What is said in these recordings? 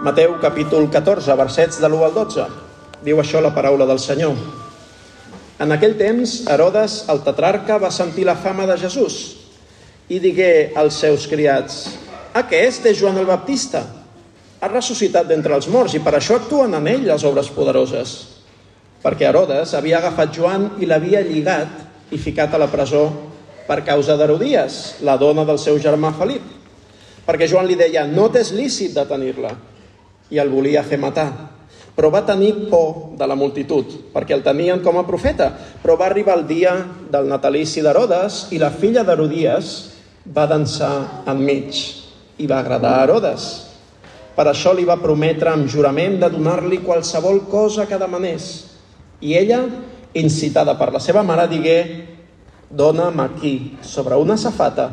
Mateu capítol 14, versets de l'1 al 12. Diu això la paraula del Senyor. En aquell temps, Herodes, el tetrarca, va sentir la fama de Jesús i digué als seus criats «Aquest és Joan el Baptista. Ha ressuscitat d'entre els morts i per això actuen en ell les obres poderoses». Perquè Herodes havia agafat Joan i l'havia lligat i ficat a la presó per causa d'Herodies, la dona del seu germà Felip. Perquè Joan li deia «No t'és lícit detenir-la» i el volia fer matar. Però va tenir por de la multitud, perquè el tenien com a profeta. Però va arribar el dia del natalici d'Herodes i la filla d'Herodies va dansar enmig i va agradar a Herodes. Per això li va prometre amb jurament de donar-li qualsevol cosa que demanés. I ella, incitada per la seva mare, digué «Dóna'm aquí, sobre una safata,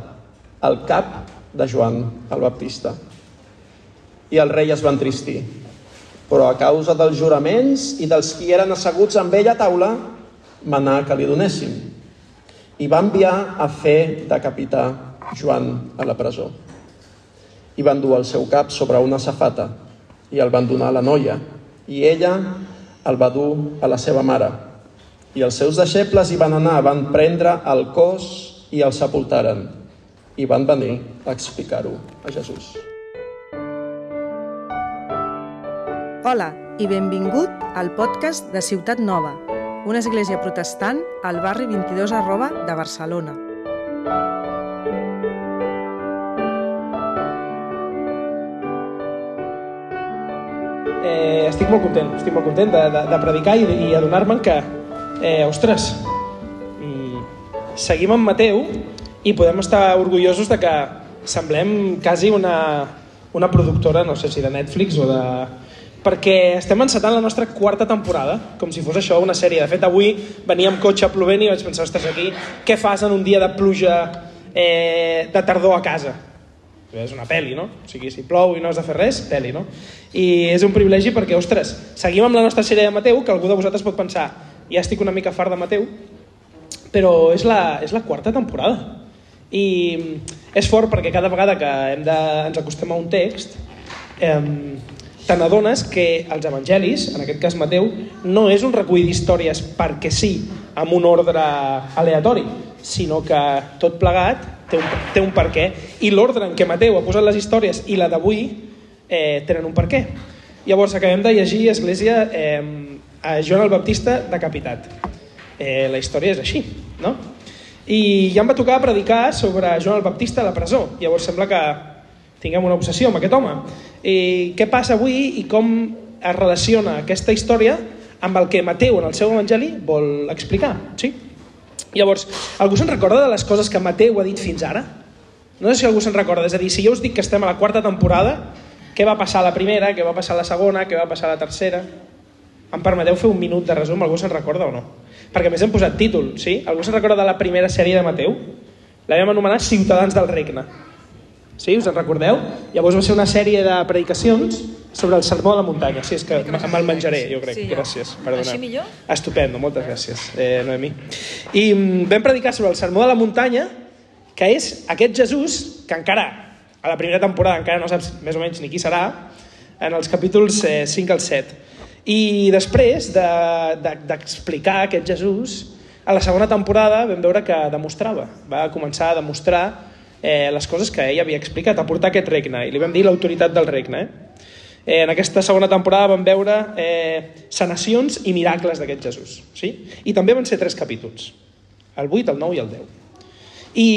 el cap de Joan el Baptista». I el rei es va entristir. Però a causa dels juraments i dels qui eren asseguts amb ell a taula, manà que li donessin. I va enviar a fer decapitar Joan a la presó. I van dur el seu cap sobre una safata i el van donar a la noia. I ella el va dur a la seva mare. I els seus deixebles hi van anar, van prendre el cos i el sepultaren. I van venir a explicar-ho a Jesús. Hola i benvingut al podcast de Ciutat Nova, una església protestant al barri 22 arroba de Barcelona. eh, estic molt content, estic molt content de, de, de predicar i, i adonar-me'n que, eh, ostres, mm, seguim amb Mateu i podem estar orgullosos de que semblem quasi una, una productora, no sé si de Netflix o de... perquè estem encetant la nostra quarta temporada, com si fos això una sèrie. De fet, avui venia amb cotxe plovent i vaig pensar, ostres, aquí, què fas en un dia de pluja eh, de tardor a casa? És una pel·li, no? O sigui, si plou i no has de fer res, pel·li, no? I és un privilegi perquè, ostres, seguim amb la nostra sèrie de Mateu, que algú de vosaltres pot pensar, ja estic una mica fart de Mateu, però és la, és la quarta temporada. I és fort perquè cada vegada que hem de, ens acostem a un text, eh, te n'adones que els evangelis, en aquest cas Mateu, no és un recull d'històries perquè sí, amb un ordre aleatori, sinó que tot plegat té un, té un per què. I l'ordre en què Mateu ha posat les històries i la d'avui eh, tenen un per què. Llavors acabem de llegir Església eh, a Joan el Baptista decapitat. Eh, la història és així, no? I ja em va tocar predicar sobre Joan el Baptista a la presó. Llavors sembla que tinguem una obsessió amb aquest home. I què passa avui i com es relaciona aquesta història amb el que Mateu en el seu evangeli vol explicar. Sí? Llavors, algú se'n recorda de les coses que Mateu ha dit fins ara? No sé si algú se'n recorda. És a dir, si jo us dic que estem a la quarta temporada, què va passar a la primera, què va passar a la segona, què va passar a la tercera? Em permeteu fer un minut de resum? Algú se'n recorda o no? Perquè més hem posat títol, sí? Algú se'n recorda de la primera sèrie de Mateu? La vam anomenar Ciutadans del Regne. Sí, us en recordeu? Llavors va ser una sèrie de predicacions sobre el sermó de la muntanya. Sí, és que me'l menjaré, jo crec. Sí. Gràcies. Perdona. Així millor? Estupendo, moltes gràcies, eh, Noemí. I mm, vam predicar sobre el sermó de la muntanya, que és aquest Jesús, que encara, a la primera temporada, encara no saps més o menys ni qui serà, en els capítols eh, 5 al 7. I després d'explicar de, d'explicar aquest Jesús, a la segona temporada vam veure que demostrava, va començar a demostrar eh, les coses que ell havia explicat, a portar aquest regne, i li vam dir l'autoritat del regne. Eh? Eh, en aquesta segona temporada vam veure eh, sanacions i miracles d'aquest Jesús. Sí? I també van ser tres capítols, el 8, el 9 i el 10. I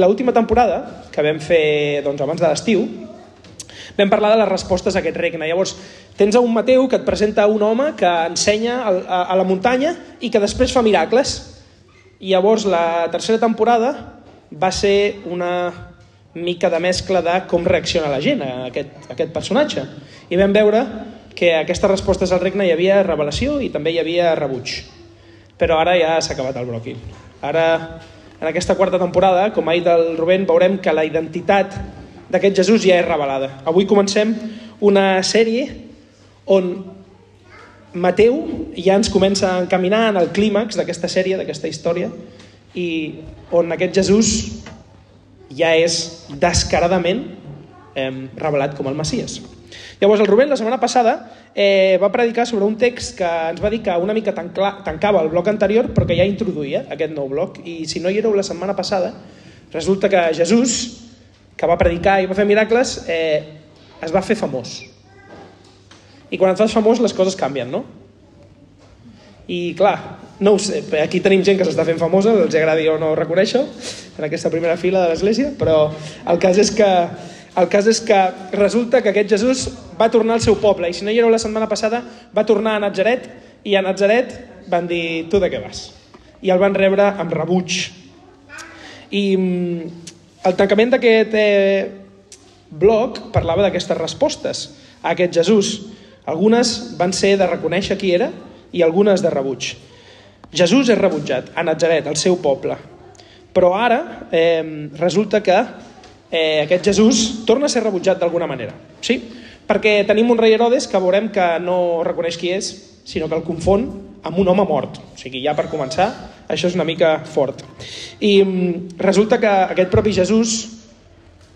l'última temporada, que vam fer doncs, abans de l'estiu, vam parlar de les respostes a aquest regne. Llavors, tens a un Mateu que et presenta un home que ensenya a la muntanya i que després fa miracles. I llavors, la tercera temporada va ser una mica de mescla de com reacciona la gent a aquest, a aquest personatge. I vam veure que aquestes respostes al regne hi havia revelació i també hi havia rebuig. Però ara ja s'ha acabat el bròquil. Ara, en aquesta quarta temporada, com ha dit el Rubén, veurem que la identitat d'aquest Jesús ja és revelada. Avui comencem una sèrie on Mateu ja ens comença a encaminar en el clímax d'aquesta sèrie, d'aquesta història, i on aquest Jesús ja és descaradament eh, revelat com el Messies. Llavors, el Rubén, la setmana passada, eh, va predicar sobre un text que ens va dir que una mica tancla, tancava el bloc anterior, però que ja introduïa aquest nou bloc. I si no hi éreu la setmana passada, resulta que Jesús, que va predicar i va fer miracles, eh, es va fer famós. I quan et fas famós, les coses canvien, no? I, clar, no ho sé, aquí tenim gent que s'està fent famosa, els agradi o no reconèixer en aquesta primera fila de l'església, però el cas és que el cas és que resulta que aquest Jesús va tornar al seu poble i si no hi éreu la setmana passada va tornar a Nazaret i a Nazaret van dir tu de què vas? I el van rebre amb rebuig. I mm, el tancament d'aquest eh, bloc parlava d'aquestes respostes a aquest Jesús. Algunes van ser de reconèixer qui era i algunes de rebuig. Jesús és rebutjat a Nazaret, al seu poble. Però ara eh, resulta que eh, aquest Jesús torna a ser rebutjat d'alguna manera. Sí? Perquè tenim un rei Herodes que veurem que no reconeix qui és, sinó que el confon amb un home mort. O sigui, ja per començar, això és una mica fort. I mm, resulta que aquest propi Jesús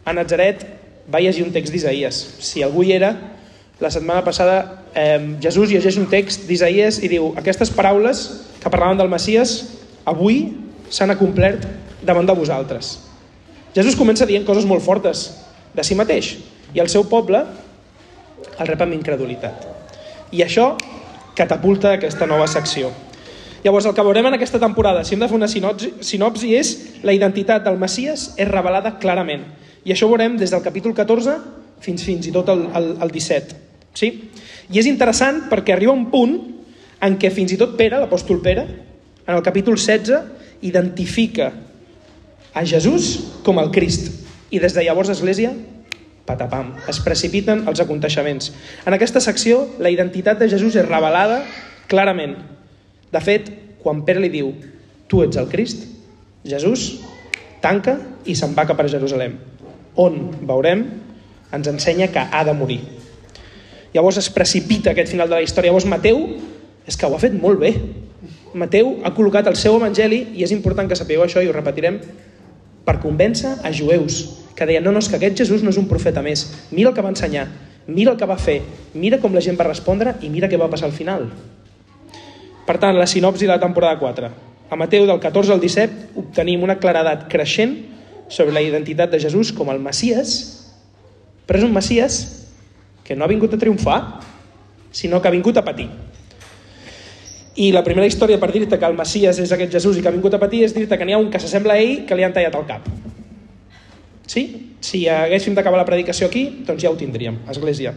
a Nazaret va llegir un text d'Isaïes. Si algú hi era, la setmana passada eh, Jesús llegeix un text d'Isaïes i diu aquestes paraules que parlaven del Messies avui s'han acomplert davant de vosaltres. Jesús comença dient coses molt fortes de si mateix i el seu poble el rep amb incredulitat. I això catapulta aquesta nova secció. Llavors, el que veurem en aquesta temporada, si hem de fer una sinopsi, sinopsi és la identitat del Messies és revelada clarament. I això ho veurem des del capítol 14 fins fins i tot el, el, el 17. Sí? I és interessant perquè arriba un punt en què fins i tot Pere, l'apòstol Pere, en el capítol 16, identifica a Jesús com el Crist. I des de llavors l'Església, patapam, es precipiten els aconteixements. En aquesta secció, la identitat de Jesús és revelada clarament. De fet, quan Pere li diu tu ets el Crist, Jesús tanca i se'n va cap a Jerusalem, on, veurem, ens ensenya que ha de morir. Llavors es precipita aquest final de la història. Llavors Mateu és que ho ha fet molt bé. Mateu ha col·locat el seu evangeli, i és important que sapigueu això i ho repetirem, per convèncer a jueus que deien no, no, és que aquest Jesús no és un profeta més. Mira el que va ensenyar, mira el que va fer, mira com la gent va respondre i mira què va passar al final. Per tant, la sinopsi de la temporada 4. A Mateu del 14 al 17 obtenim una claredat creixent sobre la identitat de Jesús com el Messies, però és un Messies que no ha vingut a triomfar, sinó que ha vingut a patir. I la primera història per dir-te que el Messias és aquest Jesús i que ha vingut a patir és dir-te que n'hi ha un que s'assembla a ell que li han tallat el cap. Sí? Si haguéssim d'acabar la predicació aquí, doncs ja ho tindríem, Església.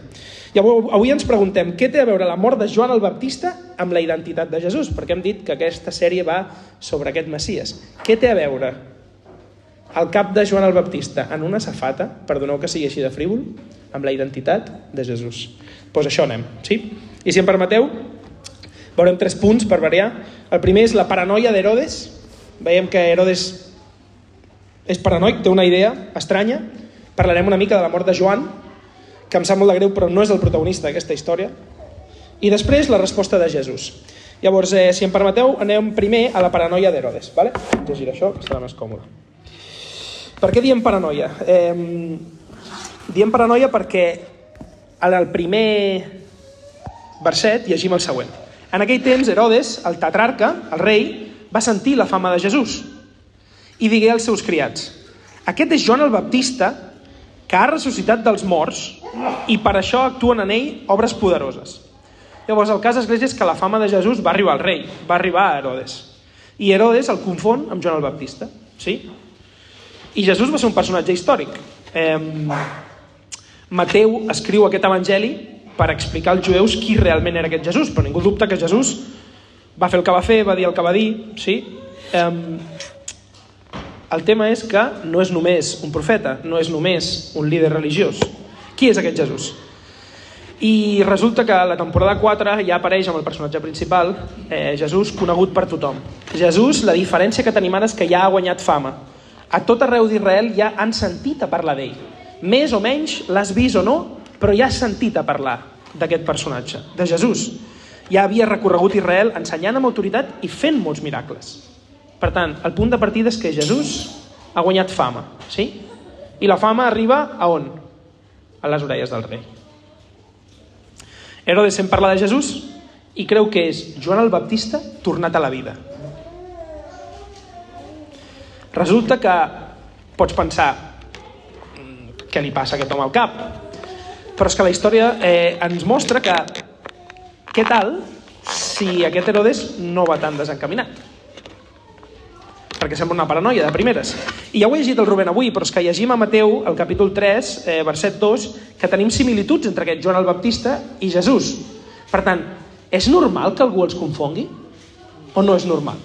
I avui ens preguntem què té a veure la mort de Joan el Baptista amb la identitat de Jesús, perquè hem dit que aquesta sèrie va sobre aquest Messias. Què té a veure el cap de Joan el Baptista en una safata, perdoneu que sigui així de frívol, amb la identitat de Jesús? Doncs pues això anem, sí? I si em permeteu, Veurem tres punts per variar. El primer és la paranoia d'Herodes. Veiem que Herodes és paranoic, té una idea estranya. Parlarem una mica de la mort de Joan, que em sap molt de greu, però no és el protagonista d'aquesta història. I després la resposta de Jesús. Llavors, eh, si em permeteu, anem primer a la paranoia d'Herodes. Vale? Llegiré això, que serà més còmode. Per què diem paranoia? Eh, diem paranoia perquè en el primer verset llegim el següent. En aquell temps, Herodes, el tetrarca, el rei, va sentir la fama de Jesús i digué als seus criats aquest és Joan el Baptista que ha ressuscitat dels morts i per això actuen en ell obres poderoses. Llavors, el cas d'Església és que la fama de Jesús va arribar al rei, va arribar a Herodes. I Herodes el confon amb Joan el Baptista. Sí? I Jesús va ser un personatge històric. Eh, Mateu escriu aquest evangeli per explicar als jueus qui realment era aquest Jesús, però ningú dubta que Jesús va fer el que va fer, va dir el que va dir, sí? Um, el tema és que no és només un profeta, no és només un líder religiós. Qui és aquest Jesús? I resulta que a la temporada 4 ja apareix amb el personatge principal eh, Jesús conegut per tothom. Jesús, la diferència que tenim ara és que ja ha guanyat fama. A tot arreu d'Israel ja han sentit a parlar d'ell. Més o menys, l'has vist o no, però ja has sentit a parlar d'aquest personatge, de Jesús. Ja havia recorregut Israel ensenyant amb autoritat i fent molts miracles. Per tant, el punt de partida és que Jesús ha guanyat fama, sí? I la fama arriba a on? A les orelles del rei. Herodes sent parlar de Jesús i creu que és Joan el Baptista tornat a la vida. Resulta que pots pensar "Mm, què li passa a aquest home al cap? Però és que la història eh, ens mostra que què tal si aquest Herodes no va tan desencaminat? perquè sembla una paranoia de primeres. I ja ho he llegit el Rubén avui, però és que llegim a Mateu, el capítol 3, eh, verset 2, que tenim similituds entre aquest Joan el Baptista i Jesús. Per tant, és normal que algú els confongui? O no és normal?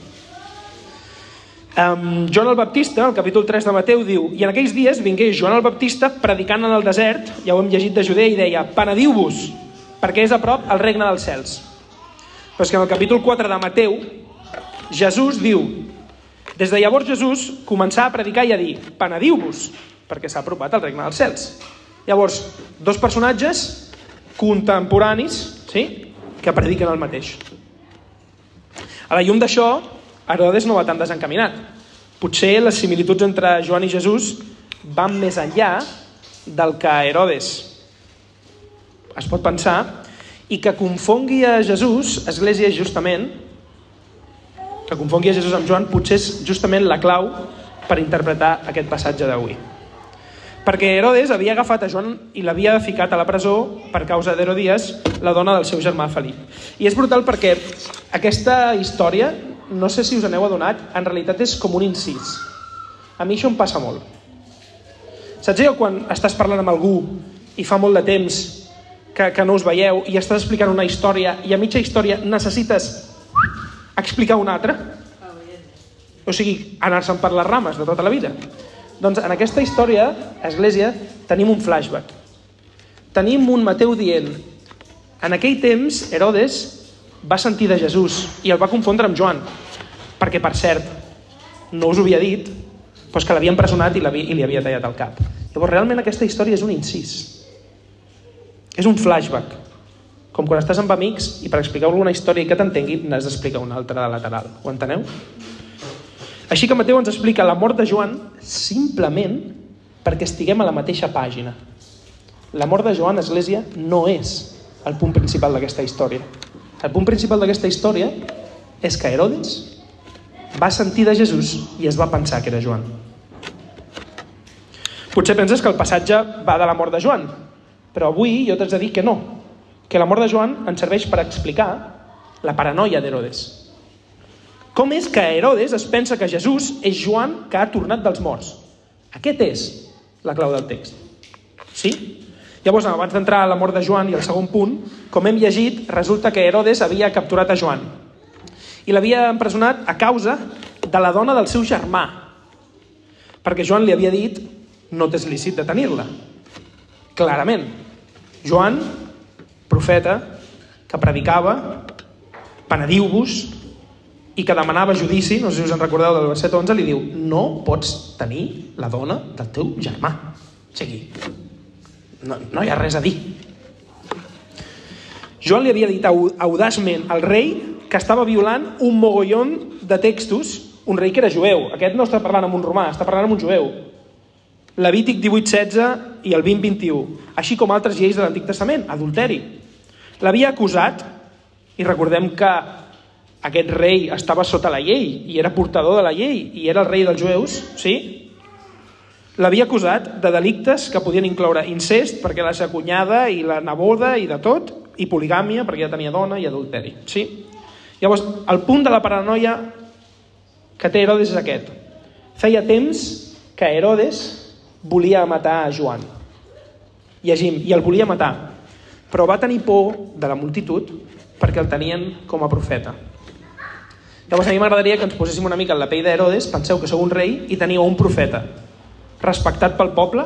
Um, Joan el Baptista, al capítol 3 de Mateu, diu I en aquells dies vingué Joan el Baptista predicant en el desert, ja ho hem llegit de Judea, i deia Penediu-vos, perquè és a prop el regne dels cels. Però és que en el capítol 4 de Mateu, Jesús diu des de llavors Jesús començà a predicar i a dir penediu-vos, perquè s'ha apropat al regne dels cels. Llavors, dos personatges contemporanis sí, que prediquen el mateix. A la llum d'això, Herodes no va tan desencaminat. Potser les similituds entre Joan i Jesús van més enllà del que Herodes es pot pensar i que confongui a Jesús, Església, justament, que confongui a Jesús amb Joan potser és justament la clau per interpretar aquest passatge d'avui. Perquè Herodes havia agafat a Joan i l'havia ficat a la presó per causa d'Herodies, la dona del seu germà Felip. I és brutal perquè aquesta història, no sé si us aneu adonat, en realitat és com un incís. A mi això em passa molt. Saps allò quan estàs parlant amb algú i fa molt de temps que, que no us veieu i estàs explicant una història i a mitja història necessites explicar una altra. O sigui, anar-se'n per les rames de tota la vida. Doncs en aquesta història, Església, tenim un flashback. Tenim un Mateu dient en aquell temps, Herodes va sentir de Jesús i el va confondre amb Joan. Perquè, per cert, no us ho havia dit, però és que l'havia empresonat i, i li havia tallat el cap. Llavors, realment aquesta història és un incís. És un flashback. Com quan estàs amb amics i per explicar alguna història i que t'entengui n'has d'explicar una altra de lateral. Ho enteneu? Així que Mateu ens explica la mort de Joan simplement perquè estiguem a la mateixa pàgina. La mort de Joan, Església, no és el punt principal d'aquesta història. El punt principal d'aquesta història és que Herodes va sentir de Jesús i es va pensar que era Joan. Potser penses que el passatge va de la mort de Joan, però avui jo t'haig de dir que no, que la mort de Joan ens serveix per explicar la paranoia d'Herodes. Com és que Herodes es pensa que Jesús és Joan que ha tornat dels morts? Aquest és la clau del text. Sí? Llavors, abans d'entrar a la mort de Joan i el segon punt, com hem llegit, resulta que Herodes havia capturat a Joan i l'havia empresonat a causa de la dona del seu germà, perquè Joan li havia dit no t'és lícit de tenir-la. Clarament. Joan, profeta, que predicava, penediu-vos, i que demanava judici, no sé si us en recordeu del verset 11, li diu, no pots tenir la dona del teu germà. O sigui, no, no hi ha res a dir. Joan li havia dit audaçment al rei que estava violant un mogollon de textos, un rei que era jueu. Aquest no està parlant amb un romà, està parlant amb un jueu. Levític 18.16 i el 20.21, així com altres lleis de l'Antic Testament, adulteri. L'havia acusat, i recordem que aquest rei estava sota la llei i era portador de la llei i era el rei dels jueus, sí? L'havia acusat de delictes que podien incloure incest, perquè la seva cunyada i la neboda i de tot, i poligàmia, perquè ja tenia dona, i adulteri, sí? Llavors, el punt de la paranoia que té Herodes és aquest. Feia temps que Herodes volia matar a Joan. Llegim, i el volia matar, però va tenir por de la multitud perquè el tenien com a profeta. Llavors a mi m'agradaria que ens poséssim una mica en la pell d'Herodes, penseu que sou un rei i teniu un profeta respectat pel poble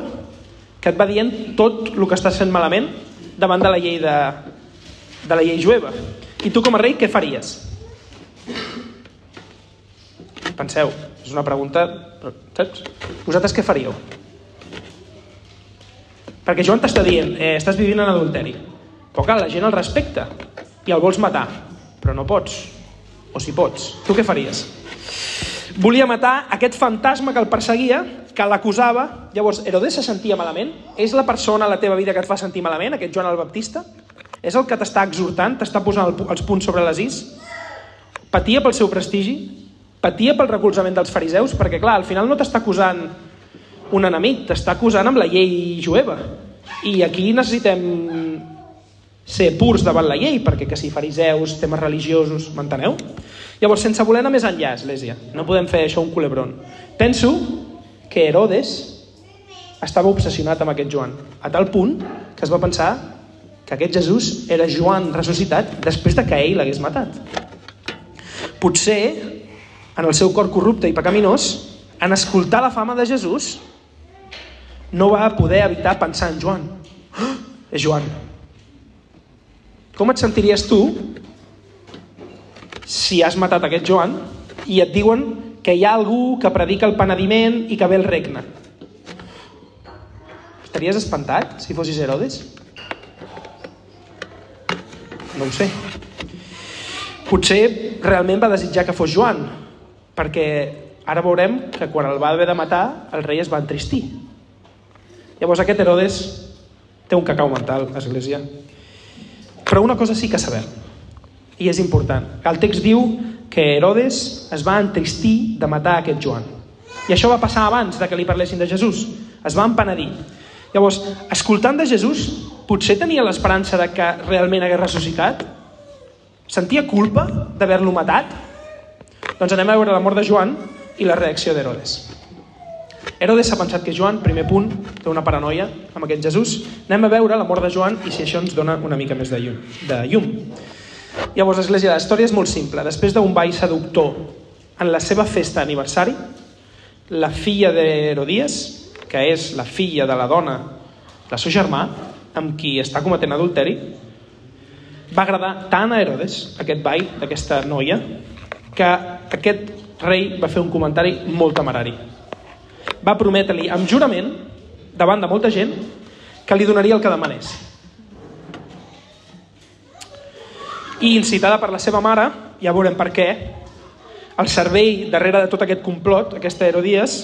que et va dient tot el que estàs fent malament davant de la llei de, de la llei jueva. I tu com a rei què faries? Penseu, és una pregunta, saps? Vosaltres què faríeu? Perquè Joan t'està dient, eh, estàs vivint en adulteri. Però clar, la gent el respecta i el vols matar, però no pots. O si pots. Tu què faries? Volia matar aquest fantasma que el perseguia, que l'acusava. Llavors, Herodes se sentia malament? És la persona a la teva vida que et fa sentir malament, aquest Joan el Baptista? És el que t'està exhortant, t'està posant els punts sobre les is? Patia pel seu prestigi? Patia pel recolzament dels fariseus? Perquè, clar, al final no t'està acusant un enemic, t'està acusant amb la llei jueva. I aquí necessitem ser purs davant la llei, perquè que si fariseus, temes religiosos, m'enteneu? Llavors, sense voler anar més enllà, Església, no podem fer això un culebron. Penso que Herodes estava obsessionat amb aquest Joan, a tal punt que es va pensar que aquest Jesús era Joan ressuscitat després de que ell l'hagués matat. Potser, en el seu cor corrupte i pecaminós, en escoltar la fama de Jesús, no va poder evitar pensar en Joan. Oh, és Joan. Com et sentiries tu si has matat aquest Joan i et diuen que hi ha algú que predica el penediment i que ve el regne? Estaries espantat si fossis Herodes? No ho sé. Potser realment va desitjar que fos Joan, perquè ara veurem que quan el va haver de matar, el rei es va entristir. Llavors aquest Herodes té un cacau mental, Església. Però una cosa sí que sabem, i és important. El text diu que Herodes es va entristir de matar aquest Joan. I això va passar abans de que li parlessin de Jesús. Es va empenedir. Llavors, escoltant de Jesús, potser tenia l'esperança de que realment hagués ressuscitat? Sentia culpa d'haver-lo matat? Doncs anem a veure la mort de Joan i la reacció d'Herodes. Herodes s'ha pensat que Joan, primer punt, té una paranoia amb aquest Jesús. Anem a veure la mort de Joan i si això ens dona una mica més de llum. De llum. Llavors, l'Església, la història és molt simple. Després d'un ball seductor en la seva festa d'aniversari, la filla d'Herodies, que és la filla de la dona del seu germà, amb qui està cometent adulteri, va agradar tant a Herodes, aquest ball d'aquesta noia, que aquest rei va fer un comentari molt temerari va prometre-li amb jurament, davant de molta gent, que li donaria el que demanés. I incitada per la seva mare, ja veurem per què, el cervell darrere de tot aquest complot, aquesta Herodies,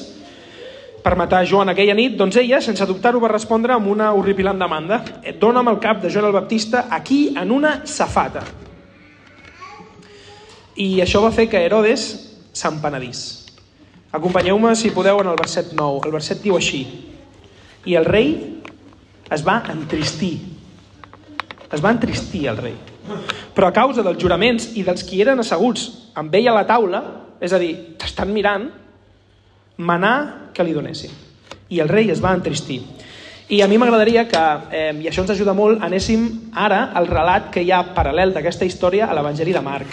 per matar Joan aquella nit, doncs ella, sense dubtar-ho, va respondre amb una horripilant demanda. Dóna'm el cap de Joan el Baptista aquí, en una safata. I això va fer que Herodes s'empenedís. Acompanyeu-me, si podeu, en el verset 9. El verset diu així. I el rei es va entristir. Es va entristir el rei. Però a causa dels juraments i dels qui eren asseguts amb ell a la taula, és a dir, t'estan mirant, manà que li donessin. I el rei es va entristir. I a mi m'agradaria que, eh, i això ens ajuda molt, anéssim ara al relat que hi ha paral·lel d'aquesta història a l'Evangeli de Marc.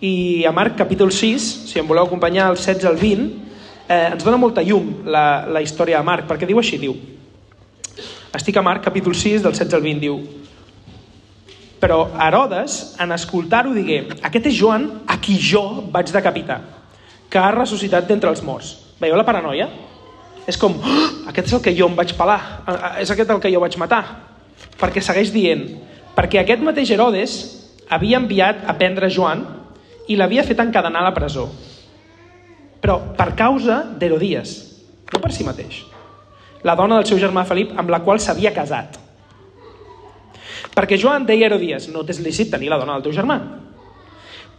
I a Marc capítol 6, si em voleu acompanyar el 16 al 20, eh, ens dona molta llum la, la història de Marc, perquè diu així, diu, estic a Marc capítol 6 del 16 al 20, diu, però Herodes, en escoltar-ho, digué, aquest és Joan a qui jo vaig decapitar, que ha ressuscitat d'entre els morts. Veieu la paranoia? És com, oh, aquest és el que jo em vaig pelar, és aquest el que jo vaig matar. Perquè segueix dient, perquè aquest mateix Herodes havia enviat a prendre Joan i l'havia fet encadenar a la presó però per causa d'Herodies, no per si mateix. La dona del seu germà Felip amb la qual s'havia casat. Perquè Joan deia a Herodies, no t'és lícit tenir la dona del teu germà.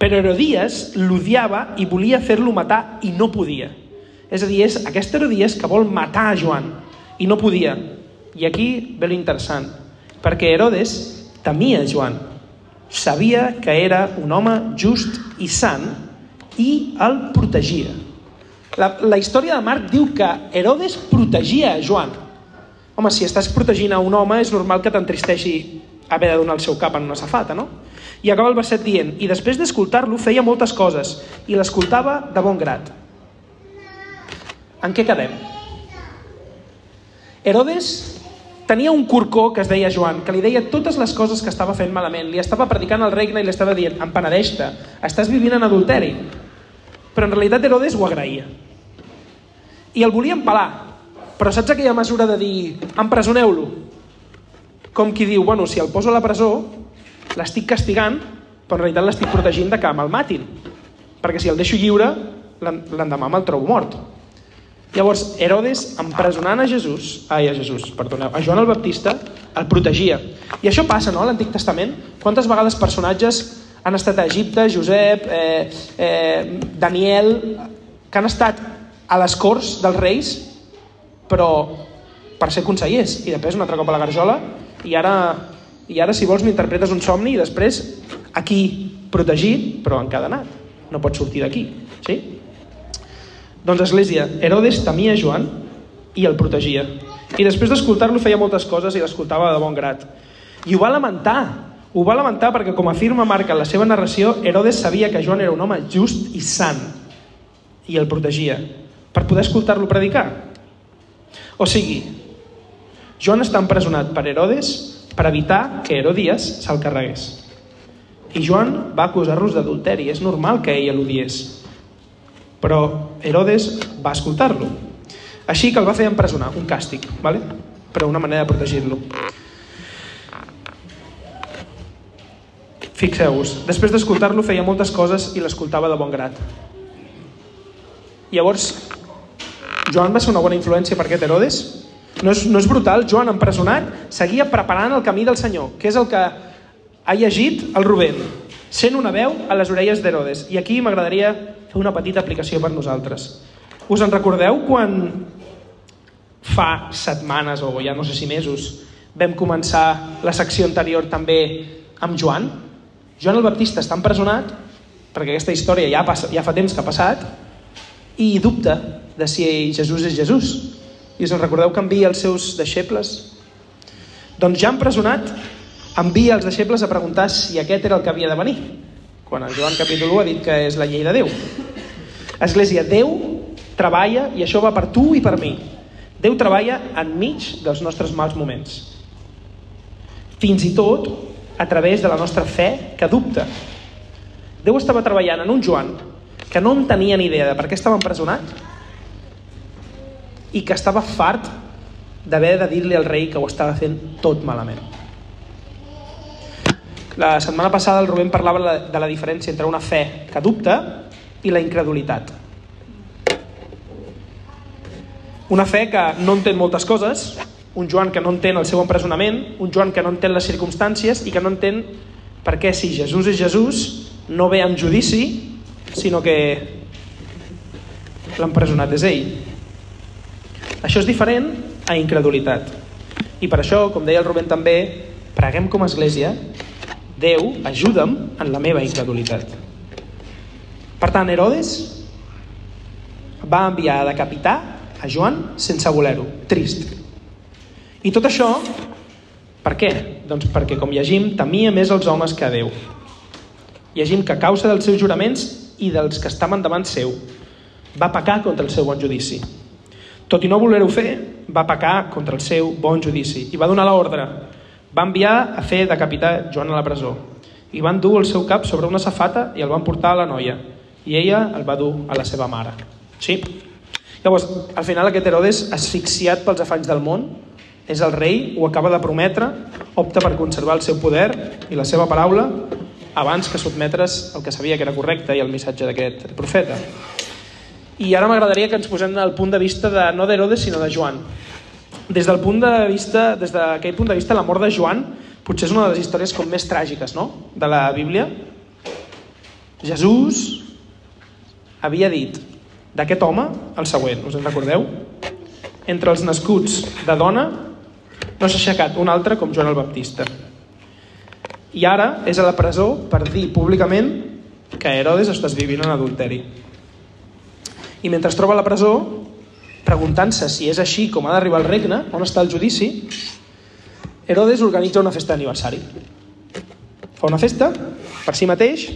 Però Herodies l'odiava i volia fer-lo matar i no podia. És a dir, és aquesta Herodies que vol matar a Joan i no podia. I aquí ve l'interessant, perquè Herodes temia Joan. Sabia que era un home just i sant i el protegia. La, la història de Marc diu que Herodes protegia a Joan. Home, si estàs protegint a un home, és normal que t'entristeixi haver de donar el seu cap en una safata, no? I acaba el verset dient, i després d'escoltar-lo feia moltes coses, i l'escoltava de bon grat. En què quedem? Herodes tenia un corcó que es deia Joan, que li deia totes les coses que estava fent malament. Li estava predicant el regne i li estava dient, empenedeix-te, estàs vivint en adulteri. Però en realitat Herodes ho agraïa i el volien pelar. Però saps aquella mesura de dir, empresoneu-lo? Com qui diu, bueno, si el poso a la presó, l'estic castigant, però en realitat l'estic protegint de que me'l matin. Perquè si el deixo lliure, l'endemà me'l trobo mort. Llavors, Herodes, empresonant a Jesús, ai, a Jesús, perdoneu, a Joan el Baptista, el protegia. I això passa, no?, a l'Antic Testament. Quantes vegades personatges han estat a Egipte, Josep, eh, eh, Daniel, que han estat a les corts dels reis, però per ser consellers, i després un altre cop a la garjola, i ara, i ara si vols m'interpretes un somni i després aquí protegit, però encadenat. No pots sortir d'aquí. Sí? Doncs Església, Herodes temia Joan i el protegia. I després d'escoltar-lo feia moltes coses i l'escoltava de bon grat. I ho va lamentar. Ho va lamentar perquè, com afirma Marc en la seva narració, Herodes sabia que Joan era un home just i sant i el protegia per poder escoltar-lo predicar. O sigui, Joan està empresonat per Herodes per evitar que Herodias se'l carregués. I Joan va acusar-los d'adulteri. És normal que ell l'odiés. Però Herodes va escoltar-lo. Així que el va fer empresonar, un càstig, ¿vale? però una manera de protegir-lo. Fixeu-vos, després d'escoltar-lo feia moltes coses i l'escoltava de bon grat. Llavors, Joan va ser una bona influència per aquest Herodes? No és, no és brutal? Joan, empresonat, seguia preparant el camí del Senyor, que és el que ha llegit el Rubén, sent una veu a les orelles d'Herodes. I aquí m'agradaria fer una petita aplicació per nosaltres. Us en recordeu quan fa setmanes o ja no sé si mesos vam començar la secció anterior també amb Joan? Joan el Baptista està empresonat perquè aquesta història ja, passa, ja fa temps que ha passat i dubta de si Jesús és Jesús. I us recordeu que envia els seus deixebles? Doncs ja empresonat envia els deixebles a preguntar si aquest era el que havia de venir. Quan en Joan capítol 1 ha dit que és la llei de Déu. Església, Déu treballa i això va per tu i per mi. Déu treballa enmig dels nostres mals moments. Fins i tot a través de la nostra fe que dubta. Déu estava treballant en un Joan que no en tenia ni idea de per què estava empresonat i que estava fart d'haver de dir-li al rei que ho estava fent tot malament. La setmana passada el Rubén parlava de la diferència entre una fe que dubta i la incredulitat. Una fe que no entén moltes coses, un Joan que no entén el seu empresonament, un Joan que no entén les circumstàncies i que no entén per què si Jesús és Jesús no ve amb judici, sinó que l'empresonat és ell. Això és diferent a incredulitat. I per això, com deia el Rubén també, preguem com a església, Déu, ajuda'm en la meva incredulitat. Per tant, Herodes va enviar a decapitar a Joan sense voler-ho, trist. I tot això, per què? Doncs perquè, com llegim, temia més els homes que a Déu. Llegim que a causa dels seus juraments i dels que estaven davant seu, va pecar contra el seu bon judici. Tot i no voler-ho fer, va pecar contra el seu bon judici i va donar l'ordre. Va enviar a fer decapitar Joan a la presó i van dur el seu cap sobre una safata i el van portar a la noia i ella el va dur a la seva mare. Sí? Llavors, al final aquest Herodes, asfixiat pels afanys del món, és el rei, ho acaba de prometre, opta per conservar el seu poder i la seva paraula abans que sotmetre's el que sabia que era correcte i el missatge d'aquest profeta. I ara m'agradaria que ens posem al punt de vista de, no d'Herodes, sinó de Joan. Des del punt de vista, des d'aquell punt de vista, la mort de Joan potser és una de les històries com més tràgiques no? de la Bíblia. Jesús havia dit d'aquest home el següent, us en recordeu? Entre els nascuts de dona no s'ha aixecat un altre com Joan el Baptista. I ara és a la presó per dir públicament que Herodes estàs vivint en adulteri. I mentre es troba a la presó, preguntant-se si és així com ha d'arribar el regne, on està el judici, Herodes organitza una festa d'aniversari. Fa una festa per si mateix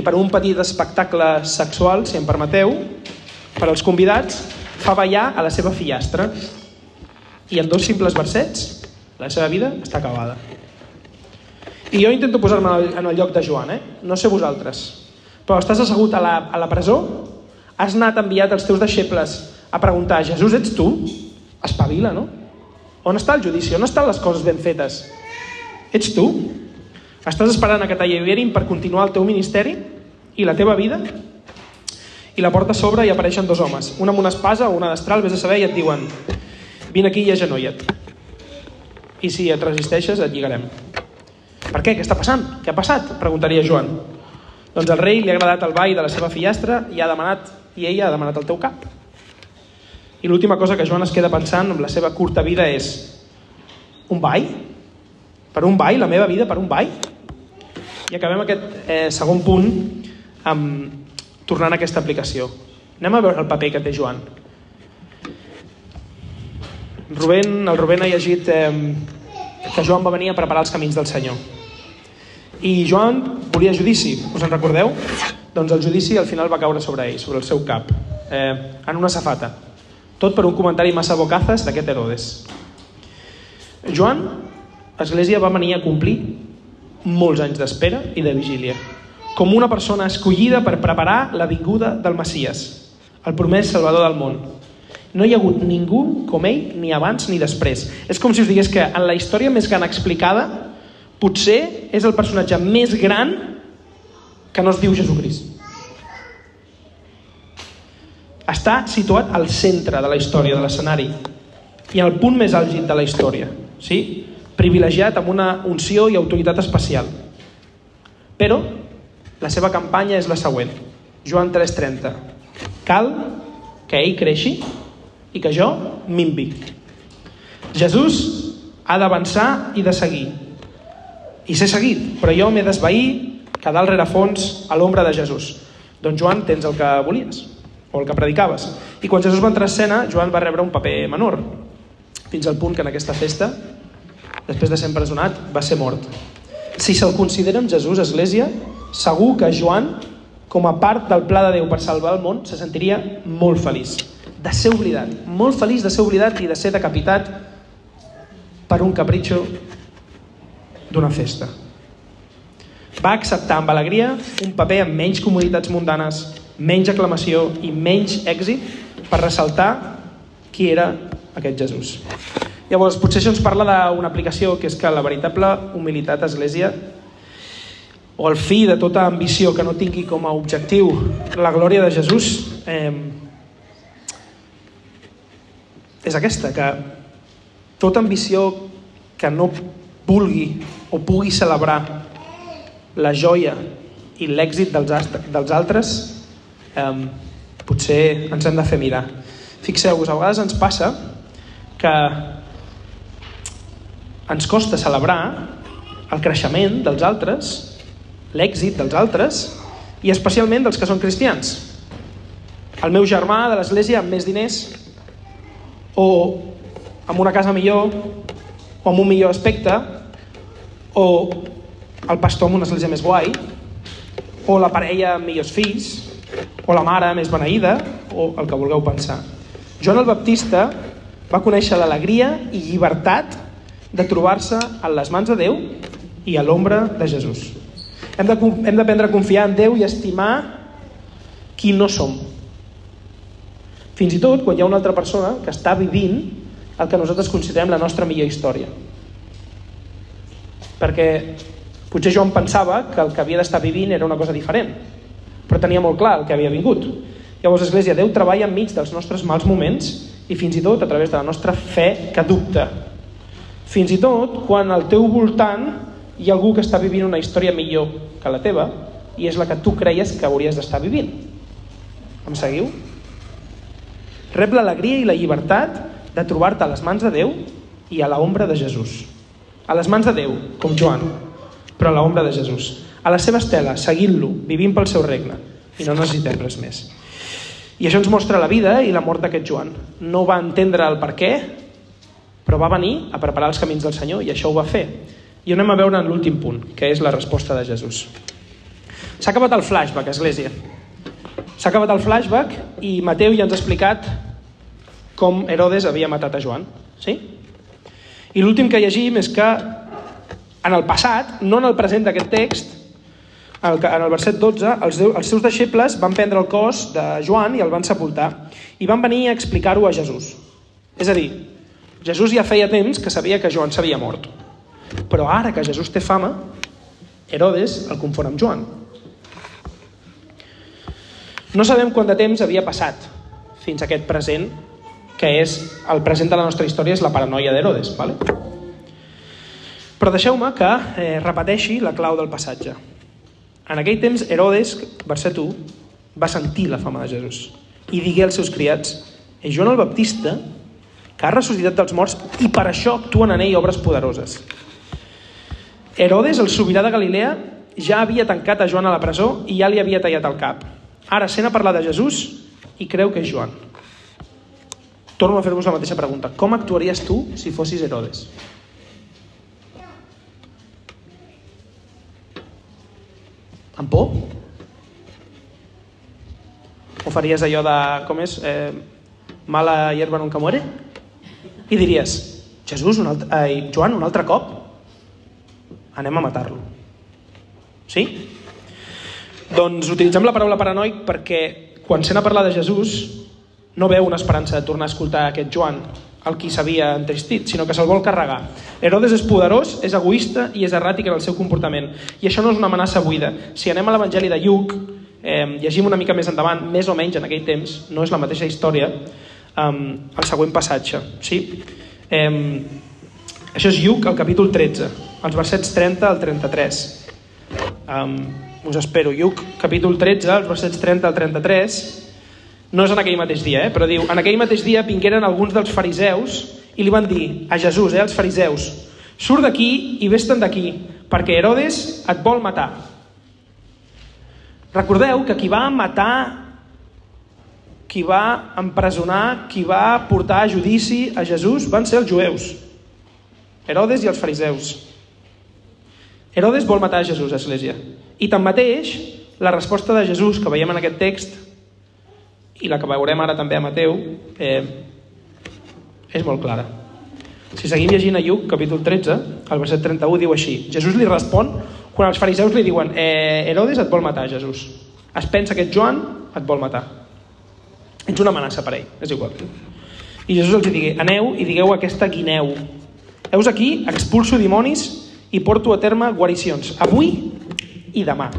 i per un petit espectacle sexual, si em permeteu, per als convidats, fa ballar a la seva fillastra. I en dos simples versets, la seva vida està acabada. I jo intento posar-me en el lloc de Joan, eh? No sé vosaltres. Però estàs assegut a la, a la presó, has anat enviat els teus deixebles a preguntar, Jesús, ets tu? Espavila, no? On està el judici? On estan les coses ben fetes? Ets tu? Estàs esperant a que t'alliberin per continuar el teu ministeri i la teva vida? I la porta s'obre i apareixen dos homes, un amb una espasa o una destral, vés a saber, i et diuen vine aquí i agenolla't. I si et resisteixes, et lligarem. Per què? Què està passant? Què ha passat? Preguntaria Joan. Doncs el rei li ha agradat el ball de la seva fillastra i ha demanat i ella ha demanat el teu cap. I l'última cosa que Joan es queda pensant amb la seva curta vida és un ball? Per un ball? La meva vida per un ball? I acabem aquest eh, segon punt amb, tornant a aquesta aplicació. Anem a veure el paper que té Joan. Rubén, el Rubén ha llegit eh, que Joan va venir a preparar els camins del Senyor. I Joan volia judici, us en recordeu? Doncs el judici al final va caure sobre ell, sobre el seu cap, eh, en una safata. Tot per un comentari massa bocazes d'aquest Herodes. Joan, l'Església va venir a complir molts anys d'espera i de vigília, com una persona escollida per preparar la vinguda del Messies, el promès salvador del món. No hi ha hagut ningú com ell, ni abans ni després. És com si us digués que en la història més gran explicada, potser és el personatge més gran que no es diu Jesucrist. Està situat al centre de la història, de l'escenari, i al punt més àlgid de la història, sí? privilegiat amb una unció i autoritat especial. Però la seva campanya és la següent. Joan 3.30. Cal que ell creixi i que jo minvi. Jesús ha d'avançar i de seguir. I ser seguit, però jo m'he d'esvair, quedar al rerefons a l'ombra de Jesús. Doncs Joan, tens el que volies, o el que predicaves. I quan Jesús va entrar a escena, Joan va rebre un paper menor, fins al punt que en aquesta festa, després de ser empresonat, va ser mort. Si se'l considera amb Jesús, Església, segur que Joan, com a part del pla de Déu per salvar el món, se sentiria molt feliç de ser oblidat, molt feliç de ser oblidat i de ser decapitat per un capritxo d'una festa. Va acceptar amb alegria un paper amb menys comoditats mundanes, menys aclamació i menys èxit per ressaltar qui era aquest Jesús. Llavors, potser això ens parla d'una aplicació que és que la veritable humilitat església o el fi de tota ambició que no tingui com a objectiu la glòria de Jesús eh, és aquesta, que tota ambició que no vulgui o pugui celebrar la joia i l'èxit dels, dels altres eh, potser ens hem de fer mirar. Fixeu-vos, a vegades ens passa que ens costa celebrar el creixement dels altres, l'èxit dels altres, i especialment dels que són cristians. El meu germà de l'església amb més diners o amb una casa millor, o amb un millor aspecte, o el pastor amb una església més guai, o la parella amb millors fills, o la mare més beneïda, o el que vulgueu pensar. Joan el Baptista va conèixer l'alegria i llibertat de trobar-se en les mans de Déu i a l'ombra de Jesús. Hem d'aprendre a confiar en Déu i estimar qui no som. Fins i tot quan hi ha una altra persona que està vivint el que nosaltres considerem la nostra millor història. Perquè potser jo em pensava que el que havia d'estar vivint era una cosa diferent, però tenia molt clar el que havia vingut. Llavors, Església, Déu treballa enmig dels nostres mals moments i fins i tot a través de la nostra fe que dubta. Fins i tot quan al teu voltant hi ha algú que està vivint una història millor que la teva i és la que tu creies que hauries d'estar vivint. Em seguiu? Rep l'alegria i la llibertat de trobar-te a les mans de Déu i a l'ombra de Jesús. A les mans de Déu, com Joan, però a l'ombra de Jesús. A la seva estela, seguint-lo, vivint pel seu regne. I no necessitem res més. I això ens mostra la vida i la mort d'aquest Joan. No va entendre el per què, però va venir a preparar els camins del Senyor i això ho va fer. I anem a veure en l'últim punt, que és la resposta de Jesús. S'ha acabat el flashback, Església. S'ha acabat el flashback i Mateu ja ens ha explicat com Herodes havia matat a Joan. Sí? I l'últim que llegim és que en el passat, no en el present d'aquest text, en el verset 12, els, els seus deixebles van prendre el cos de Joan i el van sepultar i van venir a explicar-ho a Jesús. És a dir, Jesús ja feia temps que sabia que Joan s'havia mort. Però ara que Jesús té fama, Herodes el confon amb Joan. No sabem quant de temps havia passat fins a aquest present, que és el present de la nostra història és la paranoia d'Herodes. Vale? Però deixeu-me que eh, repeteixi la clau del passatge. En aquell temps, Herodes, verset 1, va sentir la fama de Jesús i digué als seus criats és Joan el Baptista que ha ressuscitat dels morts i per això actuen en ell obres poderoses. Herodes, el sobirà de Galilea, ja havia tancat a Joan a la presó i ja li havia tallat el cap. Ara sent a parlar de Jesús i creu que és Joan. Torno a fer-vos la mateixa pregunta. Com actuaries tu si fossis Herodes? Amb por? O faries allò de, com és, eh, mala hierba nunca muere? I diries, Jesús, un altre, eh, Joan, un altre cop? Anem a matar-lo. Sí? Doncs utilitzem la paraula paranoic perquè quan sent a parlar de Jesús no veu una esperança de tornar a escoltar aquest Joan, el qui s'havia entristit, sinó que se'l vol carregar. Herodes és poderós, és egoista i és erràtic en el seu comportament. I això no és una amenaça buida. Si anem a l'Evangeli de Lluc, eh, llegim una mica més endavant, més o menys en aquell temps, no és la mateixa història, eh, el següent passatge. Sí? Eh, això és Lluc, el capítol 13, els versets 30 al 33. Um, us espero. Lluc, capítol 13, els versets 30 al 33, no és en aquell mateix dia, eh? però diu, en aquell mateix dia vingueren alguns dels fariseus i li van dir a Jesús, eh, als fariseus, surt d'aquí i vés-te'n d'aquí, perquè Herodes et vol matar. Recordeu que qui va matar, qui va empresonar, qui va portar a judici a Jesús van ser els jueus, Herodes i els fariseus. Herodes vol matar a Jesús, Església. I tanmateix, la resposta de Jesús que veiem en aquest text i la que veurem ara també a Mateu eh, és molt clara. Si seguim llegint a Lluc, capítol 13, el verset 31 diu així. Jesús li respon quan els fariseus li diuen eh, Herodes et vol matar, Jesús. Es pensa que Joan et vol matar. Ets una amenaça per ell, és igual. I Jesús els digui, aneu i digueu aquesta guineu. Heus aquí, expulso dimonis i porto a terme guaricions, avui i demà.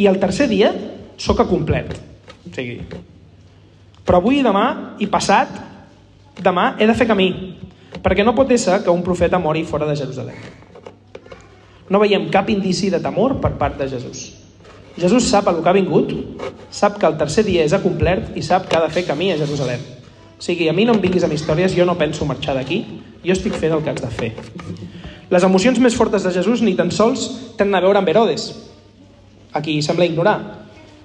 I el tercer dia sóc a complet. O sigui, però avui i demà i passat, demà he de fer camí, perquè no pot ésser que un profeta mori fora de Jerusalem. No veiem cap indici de temor per part de Jesús. Jesús sap el que ha vingut, sap que el tercer dia és acomplert i sap que ha de fer camí a Jerusalem. O sigui, a mi no em vinguis amb històries, jo no penso marxar d'aquí, jo estic fent el que haig de fer. Les emocions més fortes de Jesús ni tan sols tenen a veure amb Herodes, a qui sembla ignorar,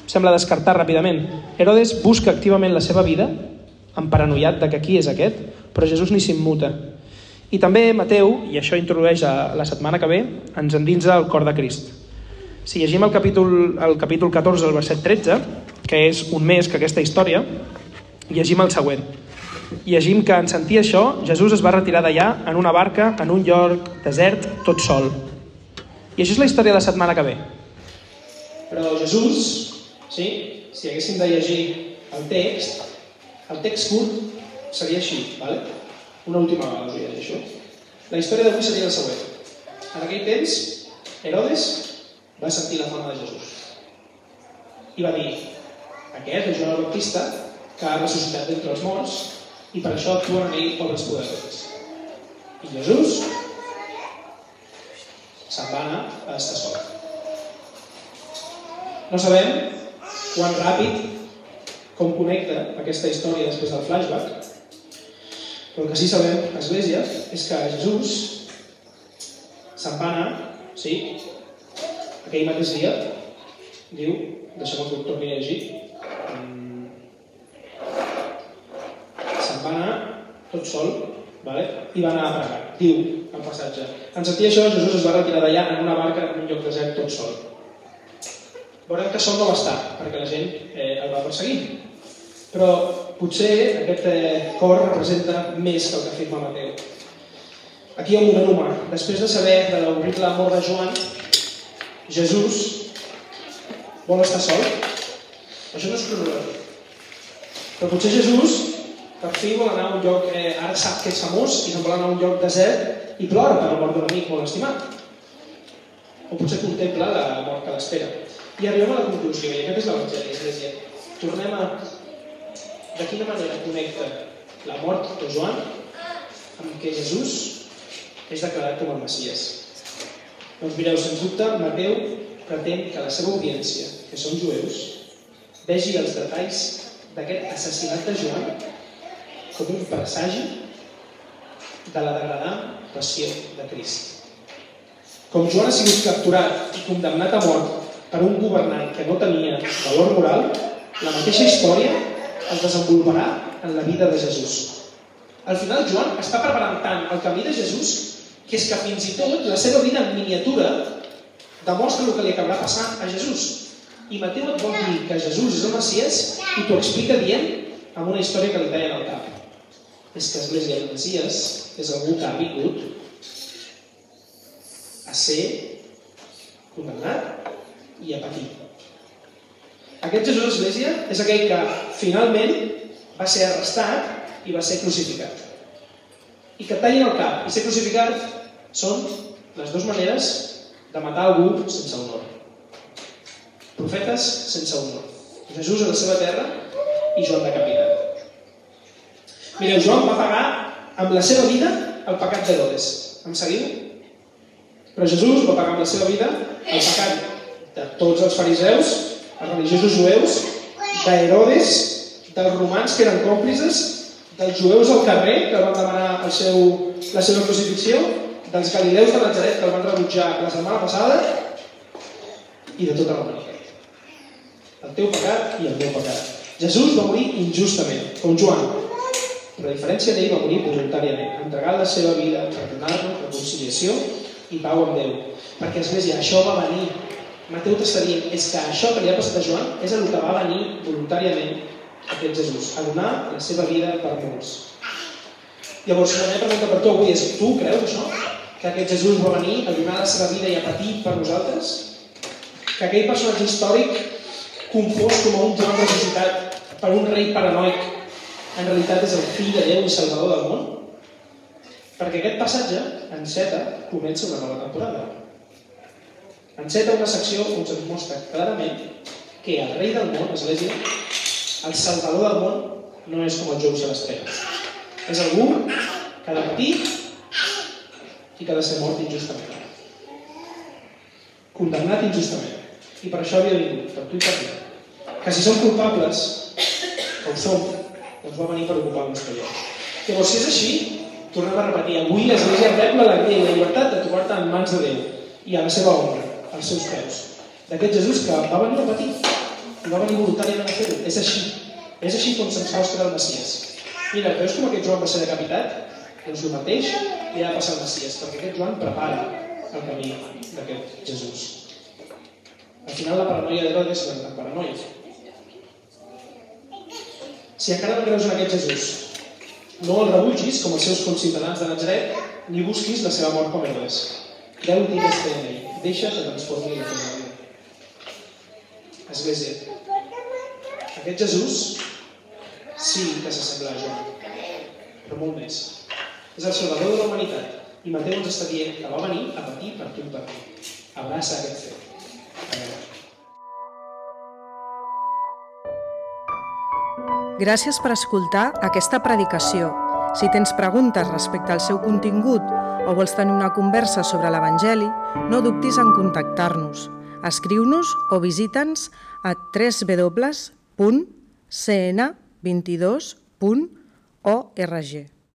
sembla descartar ràpidament. Herodes busca activament la seva vida, emparanoiat de que qui és aquest, però Jesús ni s'immuta. I també Mateu, i això introdueix a la setmana que ve, ens endinsa el cor de Crist. Si llegim el capítol, el capítol 14, el verset 13, que és un més que aquesta història, llegim el següent. Llegim que en sentir això, Jesús es va retirar d'allà en una barca, en un lloc desert, tot sol. I això és la història de la setmana que ve. Però Jesús, sí, si haguéssim de llegir el text, el text curt seria així, ¿vale? Una última vegada us ho llegeixo. La història d'avui seria la següent. En aquell temps, Herodes va sentir la fama de Jesús. I va dir, aquest és Joan el Baptista, que ha ressuscitat d'entre els morts, i per això actuen en ell obres poderoses. I Jesús se'n va anar a estar sol. No sabem quan ràpid com connecta aquesta història després del flashback, però el que sí sabem, Església, és que Jesús se'n va anar, sí, aquell mateix dia, diu, deixem que ho torni a llegir, se'n va anar tot sol, vale? i va anar a pregar. Diu, el passatge. En sentir això, Jesús es va retirar d'allà en una barca en un lloc desert tot sol. Veurem que sol no va estar, perquè la gent eh, el va perseguir. Però potser aquest eh, cor representa més que el que afirma Mateu. Aquí hi ha un moment humà. Després de saber de l'horrible mort de Joan, Jesús vol estar sol. Això no és cronològic. Però potser Jesús per fi vol anar a un lloc, eh, ara sap que és famós i se'n vol anar a un lloc desert i plora per la mort d'un amic molt estimat. O potser contempla la mort que l'espera. I arribem a la conclusió, i aquest és l'Evangeli, Església. Tornem a... De quina manera connecta la mort de Joan amb que Jesús és declarat com el Messies. Doncs mireu, sens dubte, Mateu pretén que la seva audiència, que són jueus, vegi els detalls d'aquest assassinat de Joan com un presagi de la degradant passió de Crist. Com Joan ha sigut capturat i condemnat a mort per un governant que no tenia valor moral, la mateixa història es desenvoluparà en la vida de Jesús. Al final, Joan està preparant tant el camí de Jesús que és que fins i tot la seva vida en miniatura demostra el que li acabarà passant a Jesús. I Mateu et vol dir que Jesús és el Messies i t'ho explica dient amb una història que li tallen al cap. És que Església del Messies és algú que ha vingut a ser condemnat i a patir. Aquest Jesús Església és aquell que finalment va ser arrestat i va ser crucificat. I que tallin el cap i ser crucificat són les dues maneres de matar algú sense honor. Profetes sense honor. Jesús a la seva terra i Joan decapitat. Mireu, Joan va pagar amb la seva vida el pecat d'Herodes. Em seguiu? Però Jesús va pagar amb la seva vida el pecat de tots els fariseus, els religiosos jueus, d'Herodes, dels romans que eren còmplices, dels jueus al carrer que van demanar el seu, la seva crucifixió, dels galileus de Nazaret que el van rebutjar la setmana passada i de tota la humanitat. El teu pecat i el meu pecat. Jesús va morir injustament, com Joan, però a diferència d'ell va morir voluntàriament, entregant la seva vida per donar-nos reconciliació i pau amb Déu. Perquè, Església, això va venir Mateu t'està dient és que això que li ha passat a Joan és el que va venir voluntàriament aquest Jesús, a donar la seva vida per molts. Llavors, la meva pregunta per tu avui és, tu creus això? Que aquest Jesús va venir a donar la seva vida i a patir per nosaltres? Que aquell personatge històric, confós com a un Joan ressuscitat per un rei paranoic, en realitat és el fill de Déu i salvador del món? Perquè aquest passatge, en Seta, comença una nova temporada. Enceta una secció on se'ns mostra clarament que el rei del món, l'Església, el salvador del món, no és com el Jou se l'estrella. És algú que ha de patir i que ha de ser mort injustament. Condemnat injustament. I per això havia vingut, per tu i per mi. Que si som culpables, que ho som, doncs va venir per ocupar el nostre lloc. Llavors, si és així, tornem a repetir, avui l'Església rep l'alegria i la llibertat de trobar-te en mans de Déu i a la seva ombra als seus peus. D'aquest Jesús que va venir a patir i va venir voluntàriament a fer-ho. És així. És així com se'ns mostra el Messies. Mira, veus com aquest Joan va ser decapitat? Doncs el mateix li ha de passar al Messies, perquè aquest Joan prepara el camí d'aquest Jesús. Al final la paranoia d'Herodes és la paranoia. Si encara no creus en aquest Jesús, no el rebutgis com els seus conciutadans de Nazaret, ni busquis la seva mort com Herodes. Creu-t'hi que en ell. Deixa que transformi la teva vida. Església, aquest Jesús sí que s'assembla a Joan, però molt més. És el salvador de la humanitat i Mateu ens està dient que va venir a patir per tu i per mi. Abraça aquest fet. Gràcies per escoltar aquesta predicació. Si tens preguntes respecte al seu contingut o vols tenir una conversa sobre l'Evangeli, no dubtis en contactar-nos. Escriu-nos o visita'ns a www.cn22.org.